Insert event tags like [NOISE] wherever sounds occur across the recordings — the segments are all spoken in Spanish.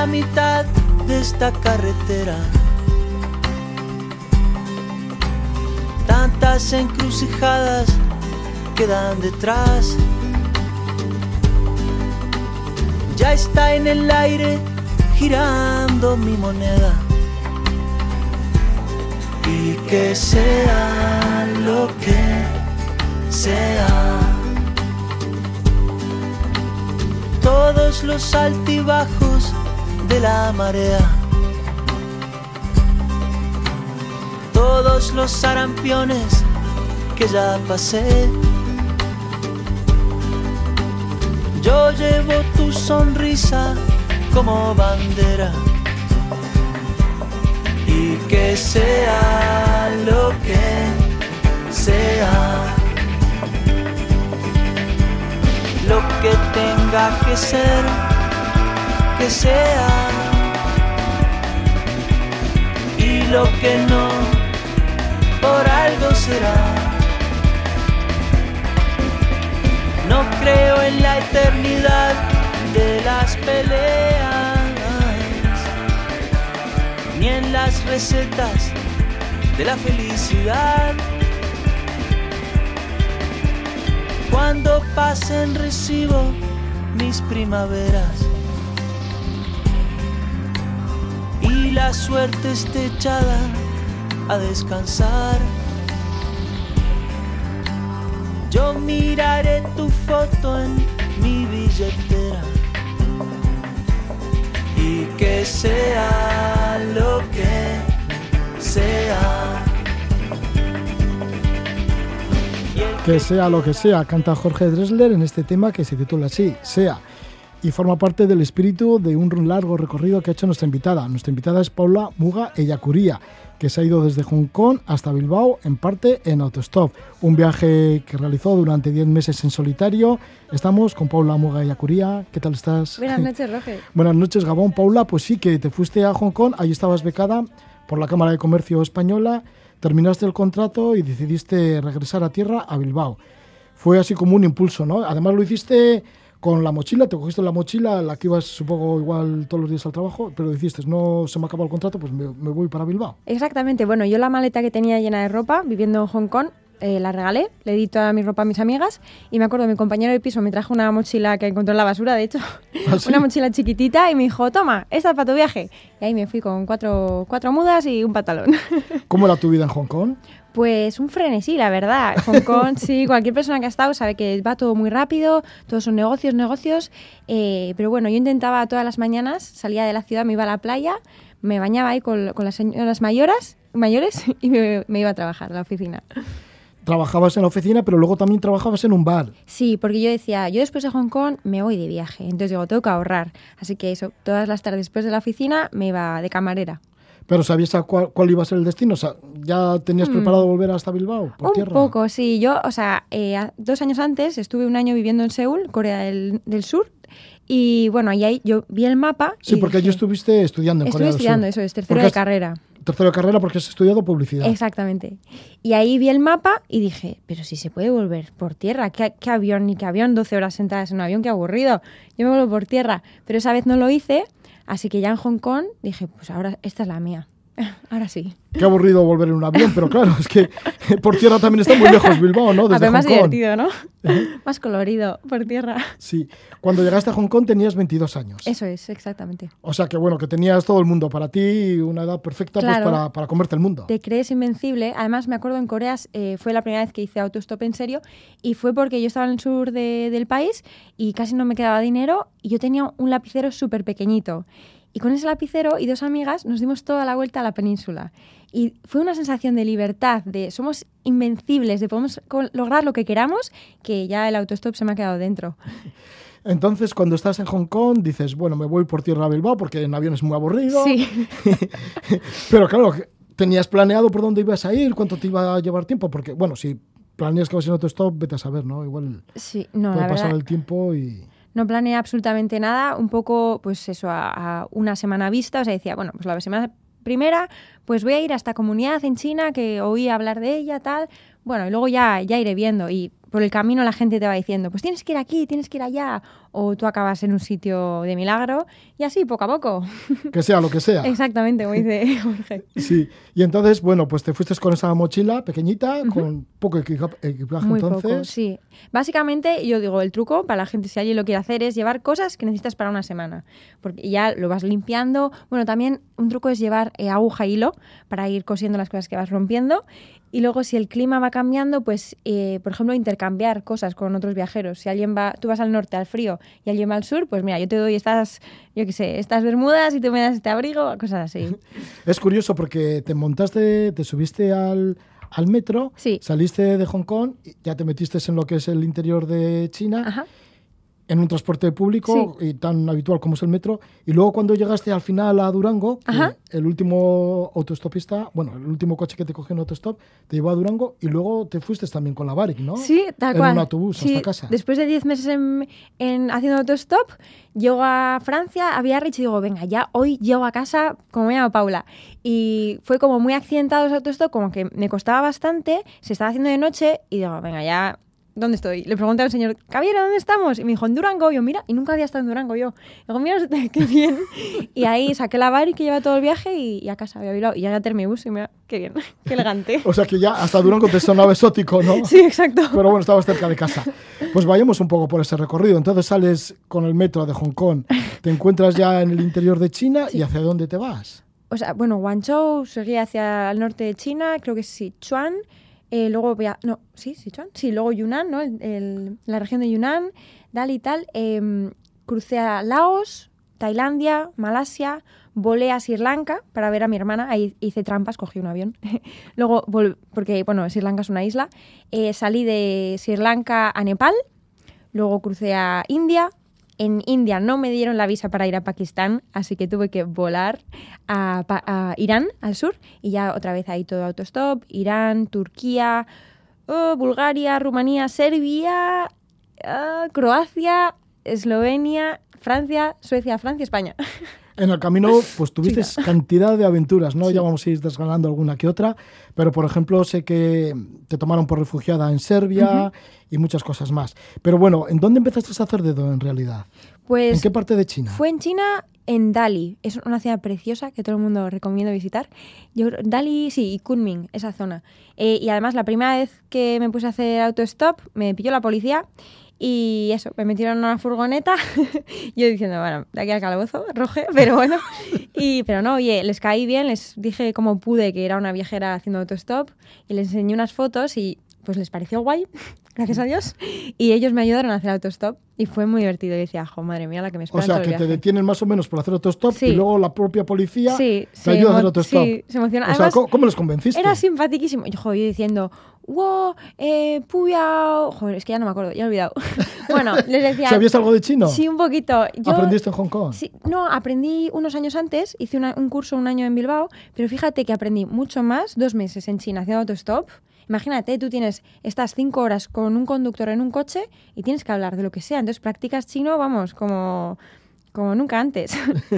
la mitad de esta carretera. Tantas encrucijadas quedan detrás. Ya está en el aire girando mi moneda. Y que sea lo que sea. Todos los altibajos de la marea. Todos los sarampiones que ya pasé. Yo llevo tu sonrisa como bandera y que sea lo que sea, lo que tenga que ser, que sea, y lo que no, por algo será. No creo en la eternidad de las peleas, ni en las recetas de la felicidad. Cuando pasen recibo mis primaveras la suerte esté echada a descansar. Yo miraré tu foto en mi billetera y que sea lo que sea. Que sea lo que sea, canta Jorge Dressler en este tema que se titula así, Sea, y forma parte del espíritu de un largo recorrido que ha hecho nuestra invitada. Nuestra invitada es Paula Muga Ellacuría, que se ha ido desde Hong Kong hasta Bilbao, en parte en autostop. Un viaje que realizó durante 10 meses en solitario. Estamos con Paula Muga Ellacuría. ¿Qué tal estás? Buenas [LAUGHS] noches, Roge. Buenas noches, Gabón. Paula, pues sí, que te fuiste a Hong Kong, ahí estabas becada por la Cámara de Comercio Española terminaste el contrato y decidiste regresar a tierra a Bilbao. Fue así como un impulso, ¿no? Además lo hiciste con la mochila, te cogiste la mochila, la que ibas supongo igual todos los días al trabajo, pero dijiste, no se me acaba el contrato, pues me, me voy para Bilbao. Exactamente, bueno, yo la maleta que tenía llena de ropa, viviendo en Hong Kong, eh, la regalé, le di toda mi ropa a mis amigas y me acuerdo, mi compañero de piso me trajo una mochila que encontró en la basura, de hecho, [LAUGHS] ¿Ah, [LAUGHS] sí? una mochila chiquitita y me dijo, toma, esta es para tu viaje. Y ahí me fui con cuatro, cuatro mudas y un pantalón. [LAUGHS] ¿Cómo era tu vida en Hong Kong? Pues un frenesí, la verdad. Hong Kong, sí, cualquier persona que ha estado sabe que va todo muy rápido, todos son negocios, negocios. eh, pero bueno, yo intentaba todas las mañanas, salía de la ciudad, me iba a la playa, me bañaba ahí con, con las señoras mayoras, mayores y me, me iba a trabajar a la oficina. Trabajabas en la oficina, pero luego también trabajabas en un bar. Sí, porque yo decía, yo después de Hong Kong me voy de viaje, entonces digo, tengo que ahorrar. Así que eso, todas las tardes después de la oficina me iba de camarera. Pero ¿sabías cuál, cuál iba a ser el destino? O sea, ¿ya tenías preparado volver hasta Bilbao por. Un tierra? poco, sí. Yo, o sea, eh, dos años antes estuve un año viviendo en Seúl, Corea del, del Sur, y bueno, ahí yo vi el mapa. Sí, y porque allí dije, estuviste estudiando en Estuve Corea del estudiando, Sur. eso es, tercero de carrera. Tercero de carrera porque has estudiado publicidad. Exactamente. Y ahí vi el mapa y dije, pero si se puede volver por tierra, ¿qué, qué avión? Ni qué avión, 12 horas sentadas en un avión, qué aburrido. Yo me vuelvo por tierra. Pero esa vez no lo hice, así que ya en Hong Kong dije, pues ahora esta es la mía. [LAUGHS] ahora sí. Qué aburrido volver en un avión, pero claro, es que [LAUGHS] por tierra también está muy lejos Bilbao, ¿no? A Desde ver, más Hong Kong. divertido, ¿no? [LAUGHS] más colorido por tierra. Sí. Cuando llegaste a Hong Kong tenías 22 años. Eso es, exactamente. O sea que bueno, que tenías todo el mundo para ti, una edad perfecta pues, para, para comerte el mundo. Te crees invencible. Además, me acuerdo en Corea, eh, fue la primera vez que hice autostop en serio y fue porque yo estaba en el sur de- del país y casi no me quedaba dinero y yo tenía un lapicero súper pequeñito. Y con ese lapicero y dos amigas nos dimos toda la vuelta a la península. Y fue una sensación de libertad, de somos invencibles, de podemos lograr lo que queramos, que ya el autostop se me ha quedado dentro. [LAUGHS] Entonces, cuando estás en Hong Kong, dices, bueno, me voy por tierra a Bilbao porque en avión es muy aburrido. Sí. [LAUGHS] Pero claro, ¿tenías planeado por dónde ibas a ir? ¿Cuánto te iba a llevar tiempo? Porque, bueno, si planeas que vas en autostop, vete a saber, ¿no? Igual Sí, no, puede la pasar verdad. el tiempo y... No planeé absolutamente nada, un poco, pues eso, a, a una semana vista. O sea, decía, bueno, pues la semana primera, pues voy a ir a esta comunidad en China que oí hablar de ella, tal. Bueno, y luego ya, ya iré viendo. Y por el camino la gente te va diciendo, pues tienes que ir aquí, tienes que ir allá, o tú acabas en un sitio de milagro, y así, poco a poco. [LAUGHS] Que sea lo que sea. Exactamente, como dice [LAUGHS] Jorge. Sí, y entonces, bueno, pues te fuiste con esa mochila pequeñita, con poco equipaje Muy entonces. poco, sí. Básicamente, yo digo, el truco para la gente, si alguien lo quiere hacer, es llevar cosas que necesitas para una semana, porque ya lo vas limpiando. Bueno, también un truco es llevar eh, aguja e hilo para ir cosiendo las cosas que vas rompiendo y luego, si el clima va cambiando, pues, eh, por ejemplo, intercambiar cosas con otros viajeros. Si alguien va, tú vas al norte, al frío, y alguien va al sur, pues mira, yo te doy estas, yo qué sé, estas bermudas y tú me das este abrigo, cosas así. [LAUGHS] Es curioso porque te montaste, te subiste al, al metro, Sí. saliste de Hong Kong, ya te metiste en lo que es el interior de China, Ajá. En un transporte público y tan habitual como es el metro, y luego cuando llegaste al final a Durango, Ajá. el último autostopista, bueno, el último coche que te cogió en autostop, te llevó a Durango y luego te fuiste también con la Baric, ¿no? Sí, tal en cual. un autobús Sí, hasta casa. Después de 10 meses en, en haciendo autostop, llego a Francia, a Biarritz y digo, venga, ya hoy llego a casa, como me llamo Paula. Y fue como muy accidentado ese autostop, como que me costaba bastante, se estaba haciendo de noche y digo, venga, ya, ¿dónde estoy? Le pregunté al señor, Caviera, ¿dónde estamos? Y me dijo, en Durango. Y yo, mira, y nunca había estado en Durango yo. Digo, mira, qué bien. [LAUGHS] Y ahí saqué la bar y que lleva todo el viaje y, y a casa había virado. Y ya terminé mi bus y mira, qué bien, [LAUGHS] qué elegante. O sea que ya hasta Durango te sonaba exótico, ¿no? [LAUGHS] Sí, exacto. Pero bueno, estabas cerca de casa. Pues vayamos un poco por ese recorrido. Entonces sales con el metro de Hong Kong, te encuentras ya en el interior de China y ¿hacia dónde te vas? O sea, bueno, Guangzhou seguía hacia el norte de China, creo que es Sichuan. Eh, luego, via- no, sí, Sichuan. Sí, luego Yunnan, ¿no? El- la región de Yunnan, Dali y tal. em, crucé a Laos, Tailandia, Malasia, volé a Sri Lanka para ver a mi hermana. Ahí hice trampas, cogí un avión. [LAUGHS] luego, porque, bueno, Sri Lanka es una isla. eh, salí de Sri Lanka a Nepal. Luego crucé a India. En India no me dieron la visa para ir a Pakistán, así que tuve que volar a, Irán, al sur, y ya otra vez ahí todo autostop. Irán, Turquía, oh, Bulgaria, Rumanía, Serbia, ah, Croacia, Eslovenia, Francia, Suecia, Francia, España. [LAUGHS] En el camino, pues tuviste cantidad de aventuras, ¿no? Ya vamos a ir desgranando alguna que otra, pero por ejemplo, sé que te tomaron por refugiada en Serbia y muchas cosas más. Pero bueno, ¿en dónde empezaste a hacer dedo en realidad? Pues ¿En qué parte de China? Fue en China, en Dali. Es una ciudad preciosa que todo el mundo recomiendo visitar. Yo, Dali, sí, y Kunming, esa zona. Eh, y además, la primera vez que me puse a hacer autostop, me pilló la policía y eso, me metieron en una furgoneta. [LAUGHS] yo diciendo, bueno, de aquí al calabozo, roje, [LAUGHS] pero bueno. Y, pero no, oye, les caí bien, les dije cómo pude que era una viajera haciendo autostop y les enseñé unas fotos y pues les pareció guay, [LAUGHS] gracias a Dios. Y ellos me ayudaron a hacer autostop y fue muy divertido. Y decía, jo, madre mía, la que me espera O sea, todo el que te viaje". detienen más o menos por hacer autostop Sí. y luego la propia policía Sí, te ayuda a hacer autostop. sí, se emociona. O sea, Además, ¿cómo, cómo les convenciste? Era simpaticísimo. Yo, jo, yo diciendo, wow, eh, puya. Joder, es que ya no me acuerdo, ya he olvidado. [LAUGHS] bueno, les decía. ¿Sabías algo de chino? Sí, un poquito. Yo, ¿Aprendiste en Hong Kong? Sí, no, aprendí unos años antes, hice una- un curso un año en Bilbao, pero fíjate que aprendí mucho más, dos meses en China haciendo autostop. Imagínate, tú tienes, estás cinco horas con un conductor en un coche y tienes que hablar de lo que sea. Entonces practicas chino, vamos, como, como nunca antes. [LAUGHS]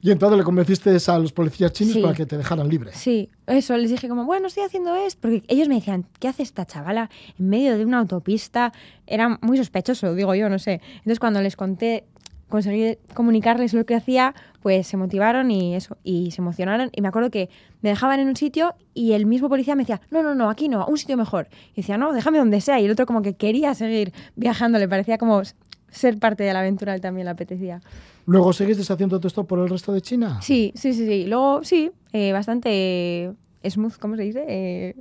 Y entonces le convenciste a los policías chinos Sí. para que te dejaran libre. Sí, eso, les dije como, bueno, estoy haciendo esto, porque ellos me decían, ¿qué hace esta chavala en medio de una autopista? Era muy sospechoso, digo yo, no sé. Entonces cuando les conté, conseguí comunicarles lo que hacía, pues se motivaron y eso, y se emocionaron. Y me acuerdo que me dejaban en un sitio y el mismo policía me decía, no, no, no, aquí no, a un sitio mejor. Y decía, no, déjame donde sea. Y el otro como que quería seguir viajando, le parecía como ser parte de la aventura, también le apetecía. Luego seguiste haciendo autostop por el resto de China. Sí, sí, sí, sí. Luego, sí, eh, bastante smooth, ¿cómo se dice? Eh,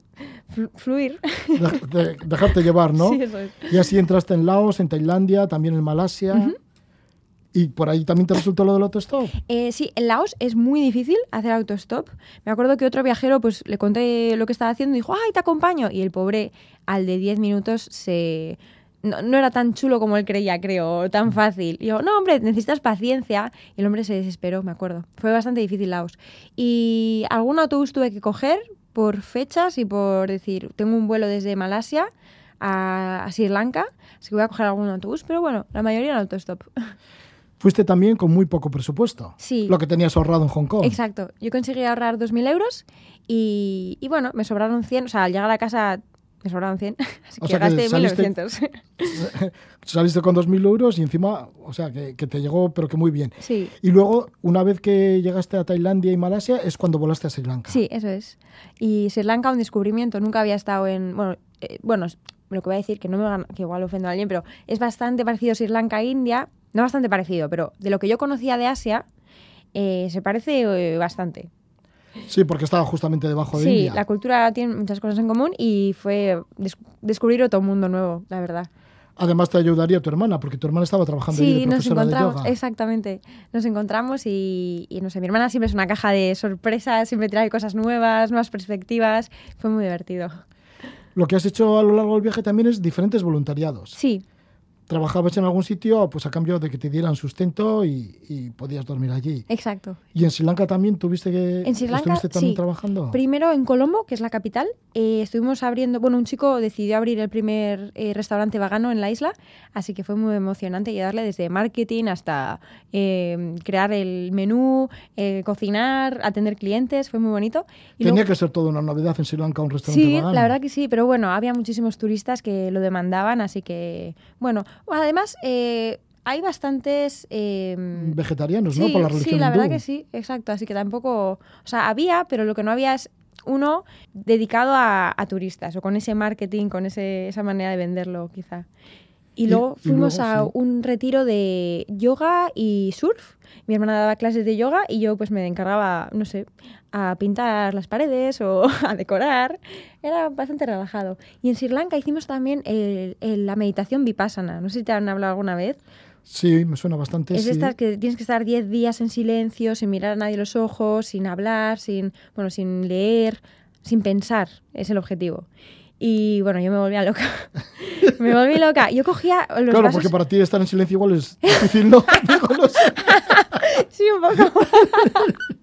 flu- fluir. De- de- dejarte llevar, ¿no? [LAUGHS] Sí, eso es. Y así entraste en Laos, en Tailandia, también en Malasia. Y por ahí también te resultó lo del autostop. Eh, sí, en Laos es muy difícil hacer autostop. Me acuerdo que otro viajero, pues le conté lo que estaba haciendo y dijo, ¡ay, te acompaño! Y el pobre, al de 10 minutos, se... No, no era tan chulo como él creía, creo, tan fácil. Y yo, no, hombre, necesitas paciencia. Y el hombre se desesperó, me acuerdo. Fue bastante difícil Laos. Y algún autobús tuve que coger por fechas y por decir, tengo un vuelo desde Malasia a, a Sri Lanka, así que voy a coger algún autobús, pero bueno, la mayoría en autostop. [LAUGHS] Fuiste también con muy poco presupuesto. Sí. Lo que tenías ahorrado en Hong Kong. Exacto. Yo conseguí ahorrar 2.000 euros y, y bueno, me sobraron 100. O sea, al llegar a casa me sobraban 100, [LAUGHS] así O que sea que gasté saliste- 1900. [LAUGHS] Saliste con 2.000 euros y encima, o sea, que, que te llegó, pero que muy bien. sí, Y luego, una vez que llegaste a Tailandia y Malasia, es cuando volaste a Sri Lanka. sí, eso es. Y Sri Lanka, un descubrimiento, nunca había estado en... Bueno, eh, bueno lo que voy a decir, que no me que igual ofendo a alguien, pero es bastante parecido Sri Lanka a India, no bastante parecido, pero de lo que yo conocía de Asia, eh, se parece eh, bastante. Sí, porque estaba justamente debajo de Sí, India. la cultura tiene muchas cosas en común y fue des- descubrir otro mundo nuevo, la verdad. Además, te ayudaría tu hermana, porque tu hermana estaba trabajando allí Sí, de nos profesora de encontramos, yoga. exactamente. Nos encontramos y, y no sé, mi hermana siempre es una caja de sorpresas, siempre trae cosas nuevas, nuevas perspectivas. Fue muy divertido. Lo que has hecho a lo largo del viaje también es diferentes voluntariados. Sí, Trabajabas en algún sitio pues a cambio de que te dieran sustento y, y podías dormir allí. exacto. ¿Y en Sri Lanka también tuviste que En Sri Lanka, estuviste también sí. trabajando? Primero en Colombo, que es la capital, eh, estuvimos abriendo, bueno, un chico decidió abrir el primer eh, restaurante vegano en la isla, así que fue muy emocionante ayudarle desde marketing hasta eh, crear el menú, eh, cocinar, atender clientes, fue muy bonito. Y Tenía luego- que ser toda una novedad en Sri Lanka un restaurante Sí, vegano. la verdad que sí, pero bueno, había muchísimos turistas que lo demandaban, así que, bueno, además eh, hay bastantes... eh, Vegetarianos, ¿no? Por la religión sí, la hindú. verdad que sí, exacto, así que tampoco, o sea, había, pero lo que no había es uno dedicado a, a turistas o con ese marketing, con ese, esa manera de venderlo quizá. Y Y- luego y fuimos luego, a sí. un retiro de yoga y surf. Mi hermana daba clases de yoga y yo pues me encargaba, no sé, a pintar las paredes o [LAUGHS] a decorar. Era bastante relajado. Y en Sri Lanka hicimos también el- el- la meditación vipassana. No sé si te han hablado alguna vez. Sí, me suena bastante. Es sí. estas que tienes que estar 10 días en silencio, sin mirar a nadie a los ojos, sin hablar, sin, bueno, sin leer, sin pensar. Es el objetivo. Y bueno, yo me volvía loca. [LAUGHS] me volví loca. Yo cogía los Claro, vasos... porque para ti estar en silencio igual es difícil, ¿no? [LAUGHS] Sí, un poco. [LAUGHS]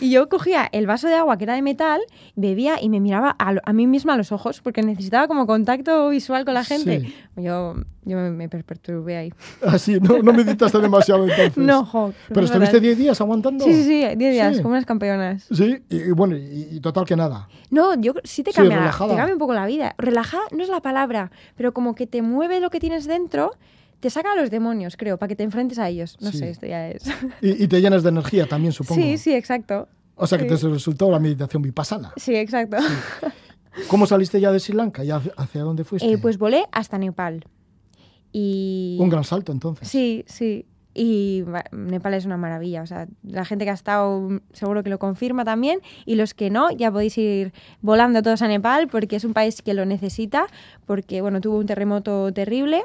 y yo cogía el vaso de agua que era de metal, bebía y me miraba a, lo- a mí misma a los ojos porque necesitaba como contacto visual con la gente. Sí. Yo, yo me, me perturbé ahí. Así, no, no meditaste demasiado entonces. No, jo, Pero estuviste fatal. 10 días aguantando. Sí, sí, sí, 10 días, Sí. como unas campeonas. Sí, y, y bueno, y, y total que nada. No, yo sí te cambia, te cambia un poco la vida. Relajada no es la palabra, pero como que te mueve lo que tienes dentro, te saca a los demonios, creo, para que te enfrentes a ellos. No Sí. sé, esto ya es. Y, y te llenas de energía también, [LAUGHS] supongo. Sí, sí, exacto. O sea que te sí. resultó la meditación vipassana. Sí, exacto. ¿Cómo saliste ya de Sri Lanka? ¿Y hacia, dónde fuiste? Eh, pues volé hasta Nepal. Y... Un gran salto entonces. Sí, sí. Y Nepal es una maravilla. O sea, la gente que ha estado mm, seguro que lo confirma también. Y los que no, ya podéis ir volando todos a Nepal porque es un país que lo necesita. Porque, bueno, tuvo un terremoto terrible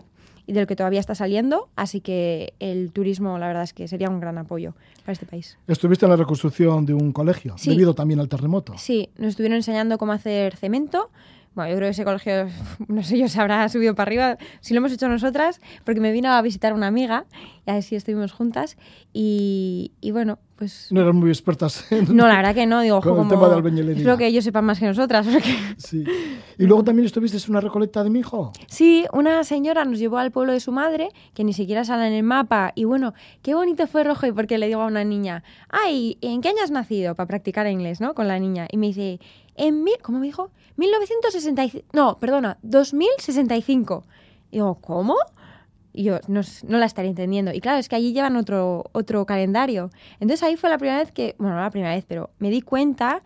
y del que todavía está saliendo. Así que el turismo, la verdad es que sería un gran apoyo para este país. Estuviste en la reconstrucción de un colegio, Sí. debido también al terremoto. Sí, nos estuvieron enseñando cómo hacer cemento. Bueno, yo creo que ese colegio, [LAUGHS] no sé yo, se habrá subido para arriba, si lo hemos hecho nosotras, porque me vino a visitar una amiga y así estuvimos juntas. Y, y bueno, pues... No eran muy expertas. [LAUGHS] No, la verdad que no, digo, Con el como... tema de albañilería. Espero que ellos sepan más que nosotras. [LAUGHS] Porque... Sí. Y luego también estuviste en una recolecta de mi hijo. Sí, una señora nos llevó al pueblo de su madre, que ni siquiera sale en el mapa. Y bueno, qué bonito fue Rojo, y porque le digo a una niña, ay, ¿en qué año has nacido? Para practicar inglés, ¿no? Con la niña. Y me dice, en mil, ¿cómo me dijo? 1965, no, perdona, 2065. Y digo, ¿cómo? Y yo no, no la estaría entendiendo. Y claro, es que allí llevan otro, otro calendario. Entonces ahí fue la primera vez que, bueno, no la primera vez, pero me di cuenta,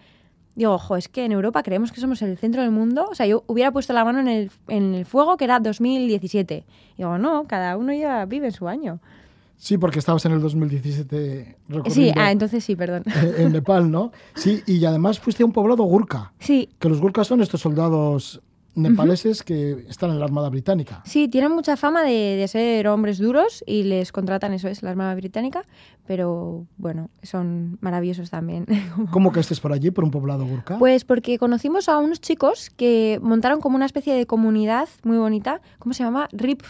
digo, ojo, es que en Europa creemos que somos el centro del mundo. O sea, yo hubiera puesto la mano en el, en el fuego que era 2017. Y digo, no, cada uno ya vive en su año. Sí, porque estabas en el 2017 recorriendo Sí, ah, entonces sí, perdón. [LAUGHS] en Nepal, ¿no? Sí, y además fuiste a un poblado gurka, Sí, que los gurkas son estos soldados nepaleses que están en la Armada Británica. Sí, tienen mucha fama de, de ser hombres duros y les contratan, eso es, la Armada Británica, pero bueno, son maravillosos también. [LAUGHS] ¿Cómo que estés por allí, por un poblado gurka? Pues porque conocimos a unos chicos que montaron como una especie de comunidad muy bonita, ¿cómo se llama? Rip,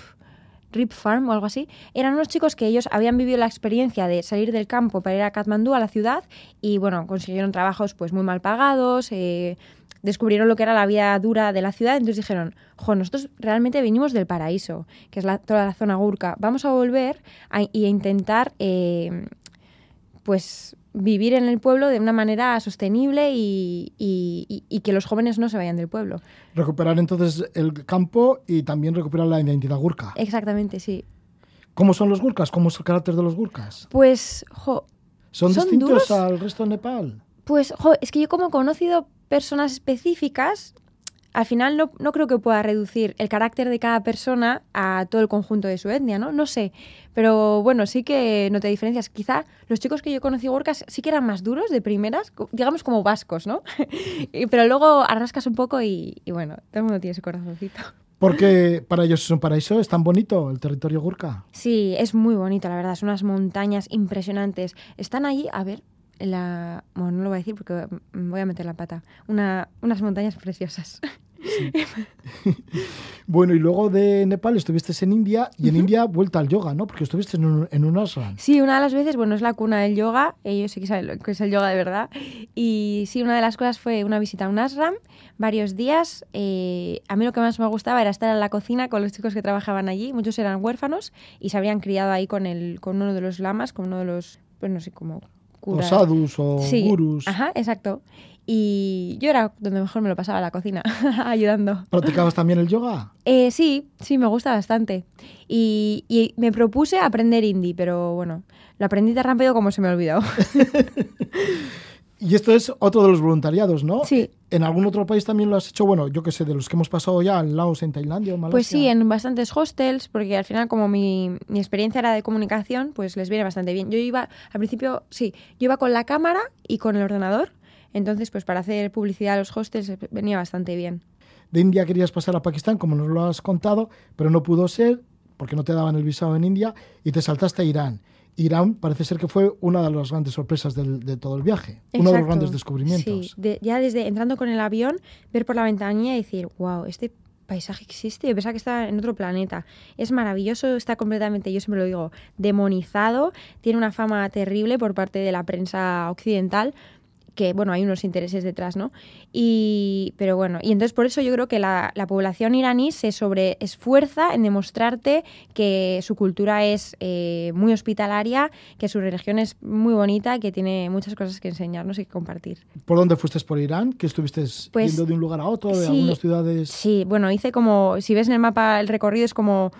Rip Farm o algo así. Eran unos chicos que ellos habían vivido la experiencia de salir del campo para ir a Katmandú, a la ciudad, y bueno, consiguieron trabajos pues muy mal pagados, eh, descubrieron lo que era la vida dura de la ciudad, entonces dijeron, jo, nosotros realmente venimos del paraíso, que es la- toda la zona Gurka, vamos a volver y a intentar... eh, pues vivir en el pueblo de una manera sostenible y, y- que los jóvenes no se vayan del pueblo. Recuperar entonces el campo y también recuperar la identidad gurka. Exactamente, sí. ¿Cómo son los gurkas? ¿Cómo es el carácter de los gurkas? Pues, jo, ¿Son, ¿Son distintos duros? al resto de Nepal? Pues, jo, es que yo como he conocido personas específicas, al final no, no creo que pueda reducir el carácter de cada persona a todo el conjunto de su etnia, ¿no? No sé. Pero bueno, sí que noté diferencias. Quizá los chicos que yo conocí gorkas sí que eran más duros de primeras, digamos como vascos, ¿no? [LAUGHS] Pero luego arrascas un poco y, y bueno, todo el mundo tiene su corazoncito. Porque para ellos es un paraíso, es tan bonito el territorio gurka. Sí, es muy bonito, la verdad. Son unas montañas impresionantes. Están allí, a ver, la... Bueno, no lo voy a decir porque voy a meter la pata. Una, unas montañas preciosas. [LAUGHS] Bueno, y luego de Nepal estuviste en India y en India vuelta al yoga, ¿no? Porque estuviste en un, en un ashram. Sí, una de las veces, bueno, es la cuna del yoga. Ellos sí que saben lo que es el yoga de verdad. Y sí, una de las cosas fue una visita a un ashram, varios días. Eh, a mí lo que más me gustaba era estar en la cocina con los chicos que trabajaban allí. Muchos eran huérfanos y se habrían criado ahí con, el, con uno de los lamas, con uno de los, pues no sé, como O curas. sadhus o Sí, gurus. Ajá, exacto. Y yo era donde mejor me lo pasaba, la cocina, [LAUGHS] ayudando. ¿Practicabas también el yoga? Eh, sí, sí, me gusta bastante. Y, y me propuse aprender hindi, pero bueno, lo aprendí tan rápido como se me olvidó. [LAUGHS] Y esto es otro de los voluntariados, ¿no? Sí. ¿En algún otro país también lo has hecho? Bueno, yo que sé, de los que hemos pasado ya, en Laos, en Tailandia, en Malasia. Pues sí, en bastantes hostels, porque al final como mi, mi experiencia era de comunicación, pues les viene bastante bien. Yo iba, al principio, sí, yo iba con la cámara y con el ordenador, entonces pues para hacer publicidad a los hostels venía bastante bien. De India querías pasar a Pakistán, como nos lo has contado, pero no pudo ser porque no te daban el visado en India y te saltaste a Irán. Irán parece ser que fue una de las grandes sorpresas del- de todo el viaje, uno de los grandes descubrimientos. Sí, de- ya desde entrando con el avión, ver por la ventanilla y decir, wow, este paisaje existe, yo pensaba que estaba en otro planeta. Es maravilloso, está completamente, yo siempre lo digo, demonizado, tiene una fama terrible por parte de la prensa occidental que bueno, hay unos intereses detrás, ¿no? Y, pero bueno, y entonces por eso yo creo que la, la población iraní se sobreesfuerza en demostrarte que su cultura es eh, muy hospitalaria, que su religión es muy bonita, que tiene muchas cosas que enseñarnos y que compartir. ¿Por dónde fuiste por Irán? ¿Que estuviste Pues, yendo de un lugar a otro, de sí, algunas ciudades? Sí, bueno, hice como, si ves en el mapa el recorrido es como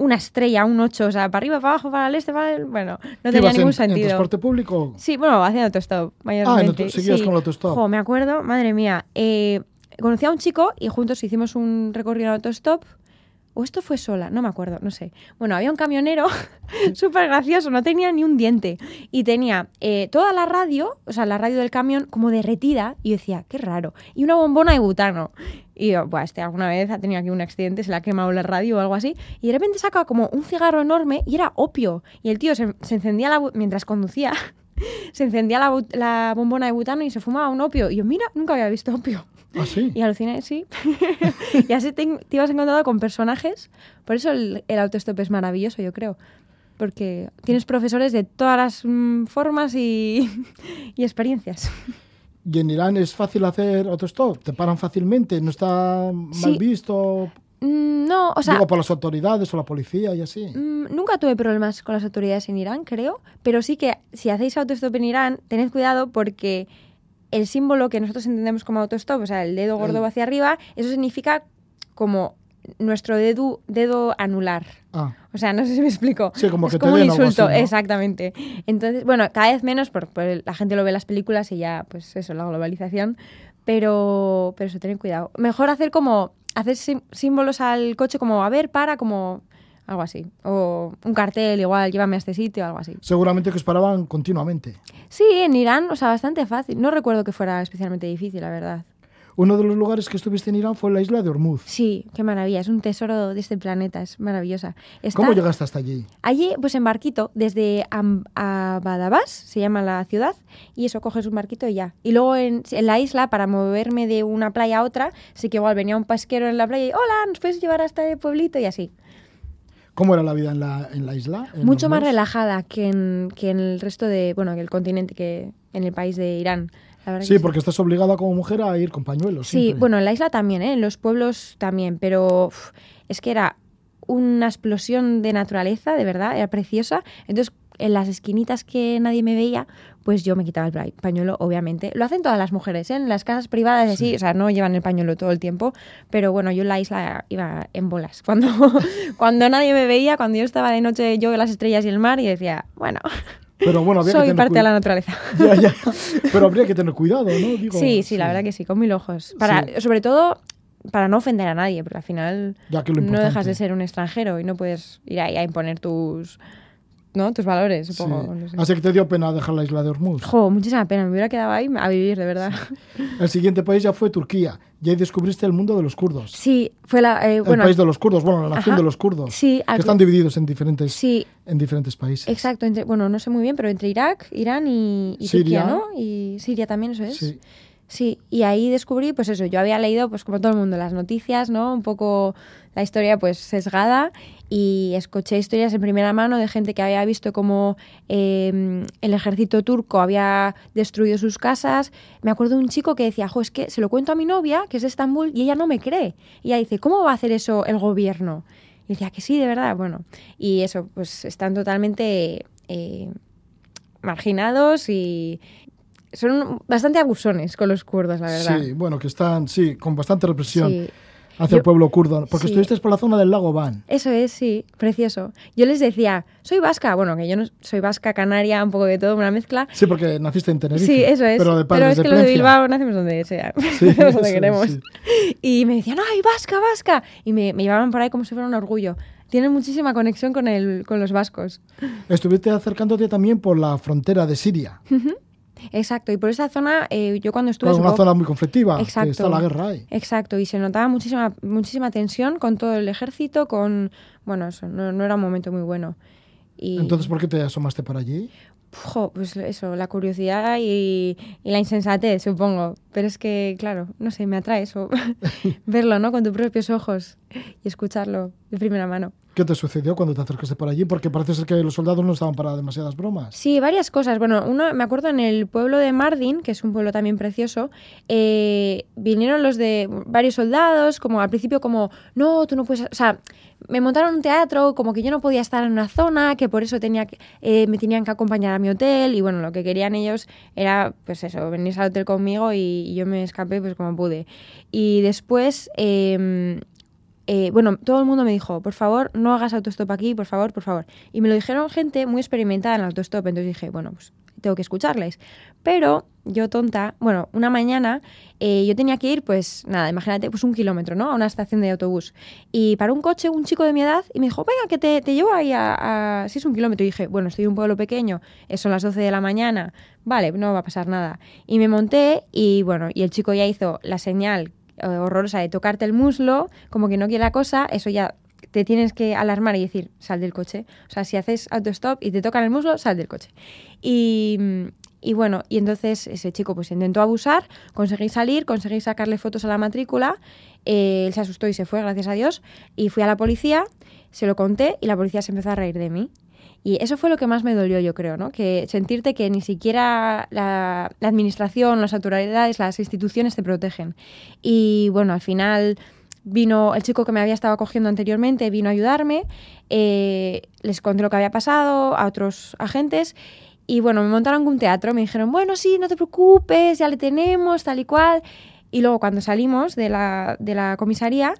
una estrella, un 8, o sea, para arriba, para abajo, para el este, para el... Bueno, no ¿Qué tenía ningún en, en sentido. transporte público? Sí, bueno, haciendo autostop, mayormente. auto- seguías sí. con el autostop. Jo, me acuerdo, madre mía. eh, conocí a un chico y juntos hicimos un recorrido en autostop. O esto fue sola, no me acuerdo, no sé. Bueno, había un camionero [LAUGHS] súper gracioso, no tenía ni un diente. Y tenía eh, toda la radio, o sea, la radio del camión, como derretida. Y yo decía, qué raro. Y una bombona de butano. Y yo, Buah, este alguna vez ha tenido aquí un accidente, se le ha quemado la radio o algo así. Y de repente saca como un cigarro enorme y era opio. Y el tío se, se encendía la mientras conducía. [LAUGHS] se encendía la, bombona de butano y se fumaba un opio. Y yo, mira, nunca había visto opio. ¿Ah, sí? [LAUGHS] Y aluciné, sí. [LAUGHS] y así te, te ibas encontrando con personajes. Por eso el, el autostop es maravilloso, yo creo. Porque tienes profesores de todas las mm, formas y, y experiencias. ¿Y en Irán es fácil hacer autostop? ¿Te paran fácilmente? ¿No está mal Sí. visto? Mm, No, o sea, Digo, por las autoridades o la policía y así. Mm, Nunca tuve problemas con las autoridades en Irán, creo, pero sí que si hacéis autostop en Irán, tened cuidado porque el símbolo que nosotros entendemos como autostop, o sea, el dedo gordo El- hacia arriba, eso significa como nuestro dedo, dedo anular. Ah, O sea, no sé si me explico. Sí, como es que te como un den algo insulto, así, ¿no? exactamente. Entonces, bueno, cada vez menos, porque la gente lo ve en las películas y ya, pues eso, la globalización. Pero, pero eso, tened cuidado. Mejor hacer como, hacer sim- símbolos al coche como, a ver, para, como algo así. O un cartel igual, llévame a este sitio, algo así. seguramente que os paraban continuamente. Sí, en Irán, o sea, bastante fácil. No recuerdo que fuera especialmente difícil, la verdad. Uno de los lugares que estuviste en Irán fue la isla de Hormuz. Sí, qué maravilla. Es un tesoro de este planeta, es maravillosa. Está- ¿Cómo llegaste hasta allí? Allí, pues en barquito, desde Am- Abadabas, se llama la ciudad, y eso, coges un barquito y ya. Y luego en, en la isla, para moverme de una playa a otra, sí que igual venía un pesquero en la playa y, hola, ¿nos puedes llevar hasta el pueblito? Y así. ¿Cómo era la vida en la, en la isla? en Mucho más relajada que en, que en el resto de, bueno, que el continente, que en el país de Irán. La Sí, que porque estás obligada como mujer a ir con pañuelos. Sí, siempre. bueno, en la isla también, ¿eh? en los pueblos también, pero uf, es que era una explosión de naturaleza, de verdad, era preciosa. Entonces, en las esquinitas que nadie me veía, pues yo me quitaba el pañuelo, obviamente. Lo hacen todas las mujeres, ¿eh? en las casas privadas, así, o sea, no llevan el pañuelo todo el tiempo, pero bueno, yo en la isla iba en bolas. [LAUGHS] Cuando, cuando nadie me veía, cuando yo estaba de noche, yo las estrellas y el mar, y decía, bueno. Pero bueno, Soy parte de la naturaleza. [LAUGHS] Ya, ya. Pero habría que tener cuidado, ¿no? sí, sí, la verdad que sí, con mil ojos. Para, Sobre todo para no ofender a nadie, porque al final no dejas de ser un extranjero y no puedes ir ahí a imponer tus, ¿no? tus valores, supongo. Así que te dio pena dejar la isla de Hormuz. Jo, muchísima pena, me hubiera quedado ahí a vivir, de verdad. El siguiente país ya fue Turquía, y ahí descubriste el mundo de los kurdos. Sí, fue la... Eh, el país de los kurdos, bueno, la nación de los kurdos. Sí. Que están divididos en diferentes, sí. en diferentes países. Exacto, bueno, no sé muy bien, pero entre Irak, Irán y, Siria, Turquía, ¿no? Y Siria también, eso es. Sí. Sí, y ahí descubrí, pues eso, yo había leído, pues como todo el mundo, las noticias, ¿no? Un poco la historia, pues sesgada, y escuché historias en primera mano de gente que había visto cómo em, el ejército turco había destruido sus casas. Me acuerdo de un chico que decía, jo, es que se lo cuento a mi novia, que es de Estambul, y ella no me cree. Y ella dice, ¿cómo va a hacer eso el gobierno? Y decía, que sí, de verdad, bueno. Y eso, pues están totalmente... Eh, marginados y, son bastante abusones con los kurdos, la verdad. Sí, bueno, que están, sí, con bastante represión. Hacia el pueblo kurdo, porque estuviste por la zona del lago Van. Eso es, sí, precioso. Yo les decía, soy vasca, bueno, que yo no soy vasca, canaria, un poco de todo, una mezcla. Sí, porque naciste en Tenerife. Sí, eso es. Pero, de pero es que los de Bilbao nacemos donde sea, sí, [LAUGHS] donde queremos. Y me decían, ¡ay, vasca, vasca! Y me, me llevaban por ahí como si fuera un orgullo tienen muchísima conexión con, el, con los vascos. Estuviste acercándote también por la frontera de Siria. Exacto, y por esa zona eh, yo cuando estuve... Es una zona muy conflictiva, exacto, está la guerra ahí. Exacto, y se notaba muchísima, muchísima tensión con todo el ejército, con... Bueno, eso, no, era un momento muy bueno. Y... Entonces, ¿por qué te asomaste por allí? pues eso, la curiosidad y, y, la insensatez, supongo. Pero es que, claro, no sé, me atrae eso. [LAUGHS] Verlo, ¿no? Con tus propios ojos y escucharlo de primera mano. ¿Qué te sucedió cuando te acercaste por allí? Porque parece ser que los soldados no estaban para demasiadas bromas. Sí, varias cosas. Bueno, uno, me acuerdo en el pueblo de Mardin, que es un pueblo también precioso, eh, vinieron los de varios soldados, como al principio como, no, tú no puedes... O sea, me montaron un teatro, como que yo no podía estar en una zona, que por eso tenía que, eh, me tenían que acompañar a mi hotel y bueno, lo que querían ellos era, pues eso, venir al hotel conmigo y, yo me escapé pues como pude. Y después... Em, eh, bueno, todo el mundo me dijo, por favor, no hagas autostop aquí, por favor, por favor. Y me lo dijeron gente muy experimentada en autostop, entonces dije, bueno, pues tengo que escucharles. Pero yo tonta, bueno, una mañana eh, yo tenía que ir, pues nada, imagínate, pues un kilómetro, ¿no? A una estación de autobús. Y para un coche un chico de mi edad y me dijo, venga, que te, te llevo ahí a, Si es un kilómetro. Y dije, bueno, estoy en un pueblo pequeño, son las 12 de la mañana, vale, no va a pasar nada. Y me monté y bueno, y el chico ya hizo la señal eh, horrorosa de tocarte el muslo, como que no quiere la cosa, eso ya te tienes que alarmar y decir, sal del coche. O sea, si haces autostop y te tocan el muslo, sal del coche. Y, y bueno, y entonces ese chico pues intentó abusar, conseguí salir, conseguí sacarle fotos a la matrícula, eh, él se asustó y se fue, gracias a Dios, y fui a la policía, se lo conté y la policía se empezó a reír de mí. Y eso fue lo que más me dolió, yo creo, ¿no? Que sentirte que ni siquiera la, administración, las autoridades, las instituciones te protegen. Y bueno, al final vino el chico que me había estado acogiendo anteriormente, vino a ayudarme, eh, les conté lo que había pasado a otros agentes y bueno, me montaron un teatro, me dijeron, bueno, sí, no te preocupes, ya le tenemos, tal y cual. Y luego cuando salimos de la, de la comisaría,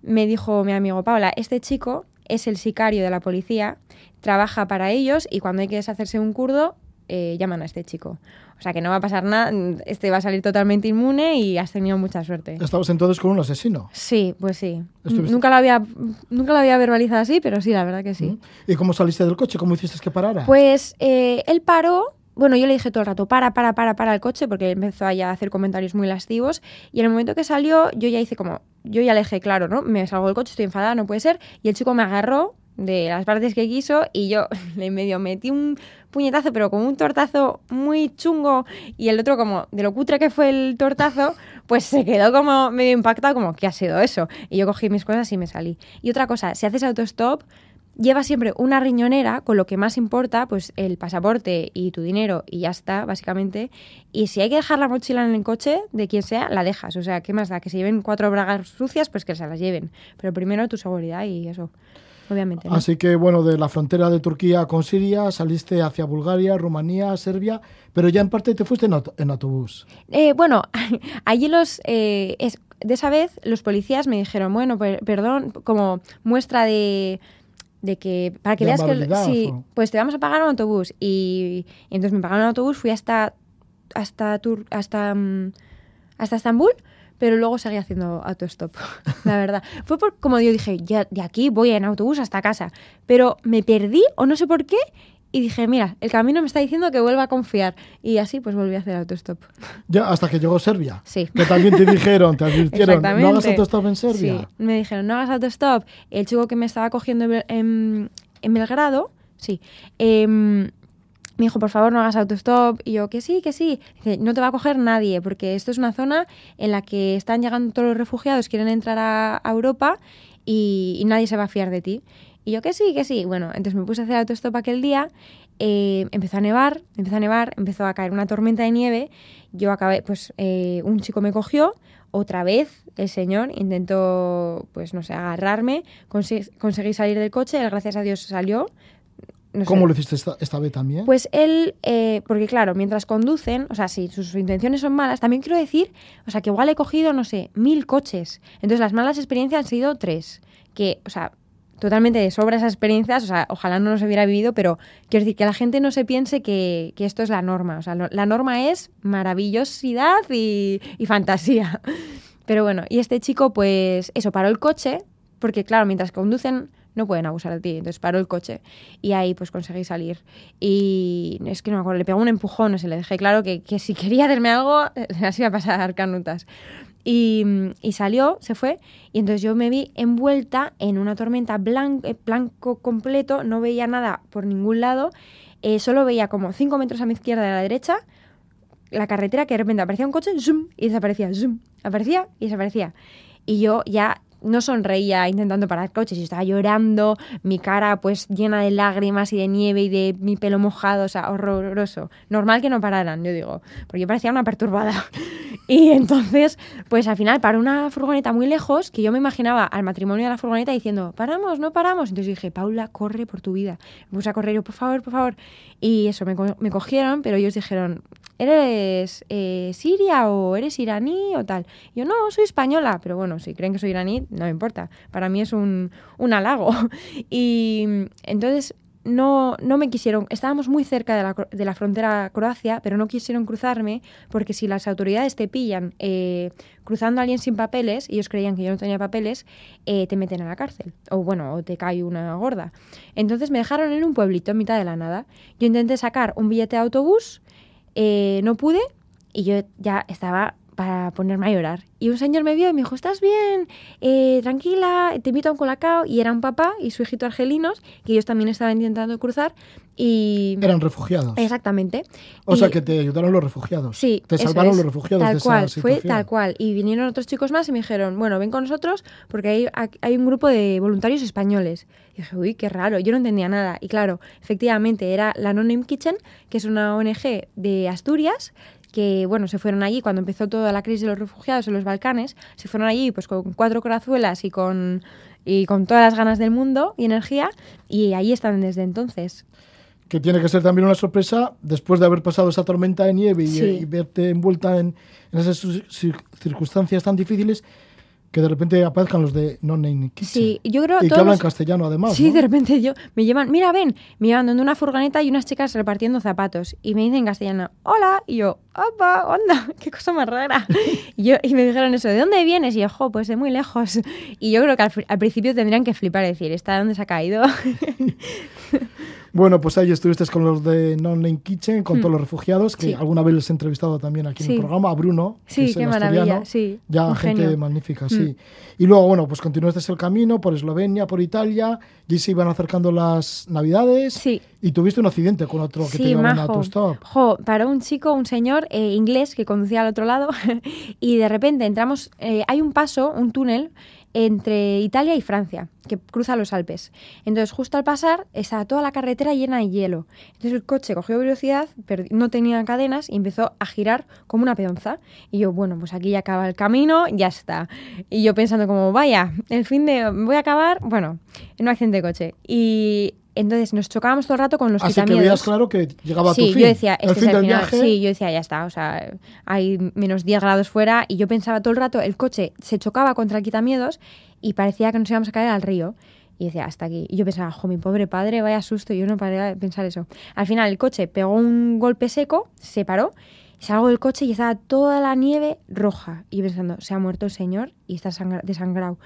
me dijo mi amigo Paula, este chico es el sicario de la policía trabaja para ellos y cuando hay que deshacerse un kurdo, eh, llaman a este chico. O sea que no va a pasar nada, este va a salir totalmente inmune y has tenido mucha suerte. ¿Estabas entonces con un asesino? Sí, pues sí. Nunca lo, había, nunca lo había verbalizado así, pero sí, la verdad que sí. ¿Y cómo saliste del coche? ¿Cómo hiciste que parara? Pues eh, él paró, bueno, yo le dije todo el rato, para, para, para, para el coche, porque empezó a hacer comentarios muy lascivos. Y en el momento que salió, yo ya hice como, yo ya le dije, claro, ¿no? Me salgo del coche, estoy enfadada, no puede ser. Y el chico me agarró, de las partes que quiso y yo [LAUGHS] le medio metí un puñetazo pero con un tortazo muy chungo y el otro como de lo cutre que fue el tortazo pues se quedó como medio impactado como ¿qué ha sido eso? Y yo cogí mis cosas y me salí. Y otra cosa, si haces autostop lleva siempre una riñonera con lo que más importa, pues el pasaporte y tu dinero y ya está, básicamente. Y si hay que dejar la mochila en el coche de quien sea, la dejas. O sea, ¿qué más da? Que se lleven cuatro bragas sucias, pues que se las lleven. Pero primero tu seguridad y eso. obviamente. ¿no? Así que, bueno, de la frontera de Turquía con Siria saliste hacia Bulgaria, Rumanía, Serbia, pero ya en parte te fuiste en, auto- en autobús. Eh, bueno, [LAUGHS] allí los... eh, es, de esa vez los policías me dijeron, bueno, per- perdón, como muestra de, de que... Para que veas que... Sí, o- pues te vamos a pagar un autobús. Y, y entonces me pagaron un autobús, fui hasta... Hasta, Tur- hasta, mm, hasta Estambul, pero luego seguí haciendo autostop, [LAUGHS] la verdad. Fue por, como yo dije, ya de aquí voy en autobús hasta casa, pero me perdí o no sé por qué y dije, mira, el camino me está diciendo que vuelva a confiar. Y así pues volví a hacer autostop. Ya hasta que llegó Serbia. Sí. Que también te dijeron, te advirtieron, no hagas autostop en Serbia. Sí, me dijeron, no hagas autostop. El chico que me estaba cogiendo en, en, Belgrado, sí, em, me dijo, por favor, no hagas autostop. Y yo, que sí, que sí. Dice, no te va a coger nadie, porque esto es una zona en la que están llegando todos los refugiados, quieren entrar a, a Europa y, y nadie se va a fiar de ti. Y yo, que sí, que sí. Bueno, entonces me puse a hacer autostop aquel día. eh, empezó a nevar, empezó a nevar, empezó a caer una tormenta de nieve. Yo acabé, pues eh, un chico me cogió, otra vez el señor intentó, pues no sé, agarrarme, consi- conseguí salir del coche, él gracias a Dios salió. No sé. ¿Cómo lo hiciste esta, esta vez también? Pues él, eh, porque claro, mientras conducen, o sea, si sus intenciones son malas, también quiero decir, o sea, que igual he cogido, no sé, mil coches. Entonces las malas experiencias han sido tres. Que, o sea, totalmente de sobra esas experiencias, o sea, ojalá no los hubiera vivido, pero quiero decir que la gente no se piense que, esto es la norma. O sea, la norma es maravillosidad y, fantasía. [LAUGHS] Pero bueno, y este chico, pues eso, paró el coche, porque claro, mientras conducen no pueden abusar de ti, entonces paró el coche y ahí pues conseguí salir. Y es que no me acuerdo, le pegó un empujón, no sé, le dejé claro que, que si quería hacerme algo, [LAUGHS] así iba a pasar canutas. Y, y salió, se fue, y entonces yo me vi envuelta en una tormenta blanco, blanco completo, no veía nada por ningún lado, eh, solo veía como 5 metros a mi izquierda y a la derecha la carretera que de repente aparecía un coche y desaparecía, zoom, aparecía y desaparecía. Y yo ya no sonreía intentando parar coches, yo estaba llorando, mi cara pues llena de lágrimas y de nieve y de mi pelo mojado, o sea, horroroso. Normal que no pararan, yo digo, porque yo parecía una perturbada. [LAUGHS] Y entonces, pues al final paró una furgoneta muy lejos, que yo me imaginaba al matrimonio de la furgoneta diciendo, paramos, no paramos. Entonces dije, Paula, corre por tu vida. Me puse a correr, yo, por favor, por favor. Y eso, me, me cogieron, pero ellos dijeron, ¿eres eh, siria o eres iraní o tal? Y yo, no, soy española, pero bueno, si creen que soy iraní, no importa. Para mí es un, un halago. [LAUGHS] Y entonces no, no me quisieron, estábamos muy cerca de la, de la frontera Croacia, pero no quisieron cruzarme porque si las autoridades te pillan eh, cruzando a alguien sin papeles, ellos creían que yo no tenía papeles, eh, te meten a la cárcel. O bueno, o te cae una gorda. Entonces me dejaron en un pueblito en mitad de la nada. Yo intenté sacar un billete de autobús, eh, no pude, y yo ya estaba para ponerme a llorar. Y un señor me vio y me dijo, ¿estás bien? Eh, tranquila, te invito a un colacao. Y era un papá y su hijito argelinos, que ellos también estaban intentando cruzar. Y... Eran refugiados. Exactamente. O Y- sea, que te ayudaron los refugiados. Sí, Te salvaron es. los refugiados tal de cual, esa fue tal cual. Y vinieron otros chicos más y me dijeron, bueno, ven con nosotros porque hay, hay un grupo de voluntarios españoles. Y dije, uy, qué raro, yo no entendía nada. Y claro, efectivamente era la No Name Kitchen, que es una ONG de Asturias, que bueno, se fueron allí cuando empezó toda la crisis de los refugiados en los Balcanes, se fueron allí pues con cuatro corazuelas y con, y con todas las ganas del mundo y energía, y ahí están desde entonces. Que tiene que ser también una sorpresa después de haber pasado esa tormenta de nieve y, Sí. y verte envuelta en, en esas circunstancias tan difíciles que de repente aparezcan los de No Name Kitchen. Sí, yo creo Y que hablan los- castellano además. Sí, ¿no? de repente yo me llevan, mira, ven, me llevan donde una furgoneta y unas chicas repartiendo zapatos y me dicen en castellano, hola, y yo, opa, onda, [LAUGHS] qué cosa más rara. [LAUGHS] y, yo, y me dijeron eso, ¿de dónde vienes? Y yo, jo, pues de muy lejos. Y yo creo que al, principio tendrían que flipar y decir, ¿está de dónde se ha caído? [LAUGHS] Bueno, pues ahí estuviste con los de No Name Kitchen, con todos los refugiados, que Hmm. Sí. alguna vez les he entrevistado también aquí en el programa, a Bruno, que Sí, es qué el maravilla, sí, Ya un gente genio. magnífica, Mm. sí. Y luego, bueno, pues continuaste el camino por Eslovenia, por Italia, y se iban acercando las navidades. Sí. Y tuviste un accidente con otro que te Sí, llevaba en majo. autostop. Jo, paró un chico, un señor eh, inglés que conducía al otro lado [LAUGHS] y de repente entramos, eh, hay un paso, un túnel entre Italia y Francia, que cruza los Alpes. Entonces, justo al pasar, estaba toda la carretera llena de hielo. Entonces, el coche cogió velocidad, no tenía cadenas y empezó a girar como una peonza. Y yo, bueno, pues aquí ya acaba el camino, ya está. Y yo pensando como, vaya, el fin de... voy a acabar, bueno, en un accidente de coche. Y entonces nos chocábamos todo el rato con los Así que veías claro que llegaba a tu fin. Yo decía, este es el final. Sí, yo decía, ya está. O sea, hay menos 10 grados fuera y yo pensaba todo el rato, el coche se chocaba contra el quitamiedos y parecía que nos íbamos a caer al río. Y decía, hasta aquí. Y yo pensaba, jo, mi pobre padre, vaya susto. Y yo no paré de pensar eso. Al final el coche pegó un golpe seco, se paró salgo del coche y estaba toda la nieve roja. Y pensando, se ha muerto el señor y está desangrado.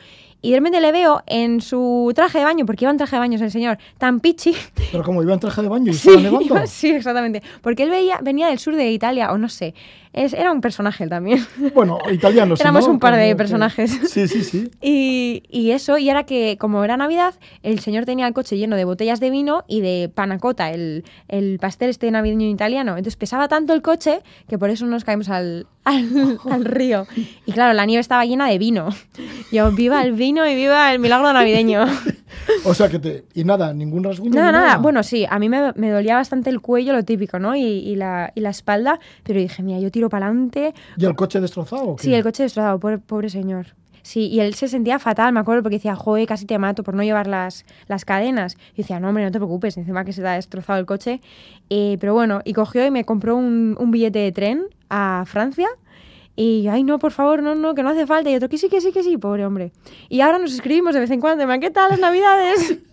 Y de repente le veo en su traje de baño, porque iba en traje de baño el señor, tan pichi. Pero como iba en traje de baño y [LAUGHS] estaba nevando. [LAUGHS] sí, exactamente. Porque él veía, venía del sur de Italia, o no sé. Es, era un personaje también. Bueno, italiano. Éramos un par de personajes. Sí, sí, sí. [LAUGHS] Y, y, eso, y era que como era Navidad, el señor tenía el coche lleno de botellas de vino y de panacota, el, el pastel este navideño italiano. Entonces pesaba tanto el coche que por eso nos caímos al, [LAUGHS] [LAUGHS] al, río. Y claro, la nieve estaba llena de vino. Yo, viva el vino y viva el milagro navideño. [LAUGHS] o sea que te. Y nada, ningún rasguño. Nada, nada. Bueno, sí, a mí me, me, dolía bastante el cuello, lo típico, ¿no? Y, y, la, y la espalda. Pero dije, mira, yo tiro para adelante. ¿Y el coche destrozado? Sí, el coche destrozado, pobre, pobre señor. Sí, y él se sentía fatal, me acuerdo, porque decía, joder, casi te mato por no llevar las, las cadenas. Y decía, no, hombre, no te preocupes, encima que se te ha destrozado el coche. Eh, pero bueno, y cogió y me compró un, un billete de tren a Francia y, ay, no, por favor, no, no, que no hace falta. Y otro, que sí, que sí, que sí, pobre hombre. Y ahora nos escribimos de vez en cuando, ¿qué tal las navidades? [LAUGHS]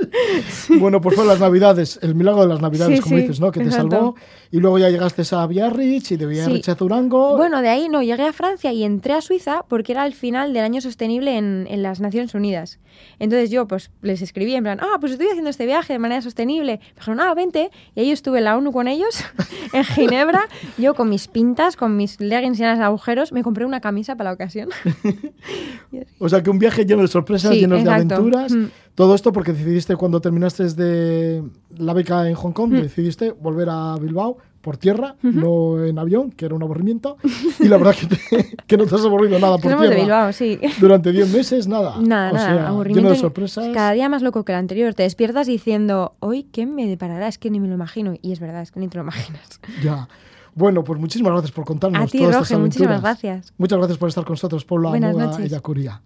Bueno, pues fue las navidades, el milagro de las navidades, como dices, ¿no? Que te salvó. Y luego ya llegaste a Biarritz y de Biarritz a Durango. Bueno, de ahí no, llegué a Francia y entré a Suiza porque era el final del año sostenible en, en las Naciones Unidas. Entonces yo, pues, les escribí en plan, ah, pues estoy haciendo este viaje de manera sostenible. Me dijeron, ah, vente. Y ahí estuve en la ONU con ellos, [LAUGHS] en Ginebra, yo con mis pintas, con mis leggings llenas de agujeros me compré una camisa para la ocasión. [LAUGHS] o sea que un viaje lleno de sorpresas, lleno de aventuras. Mm. Todo esto porque decidiste cuando terminaste de la beca en Hong Kong, mm. decidiste volver a Bilbao por tierra, no en avión, que era un aburrimiento. Y la verdad que, [LAUGHS] que no te has aburrido nada por tierra. De Bilbao, sí. Durante 10 meses, nada. [LAUGHS] Nada, nada. aburrimiento lleno de sorpresas. Cada día más loco que el anterior. Te despiertas diciendo, hoy, ¿qué me deparará? Es que ni me lo imagino. Y es verdad, es que ni te lo imaginas. Ya. Bueno, pues muchísimas gracias por contarnos A ti, todas estas muchísimas gracias. Muchas gracias por estar con nosotros, Paula Buenas noches. y Yacuría.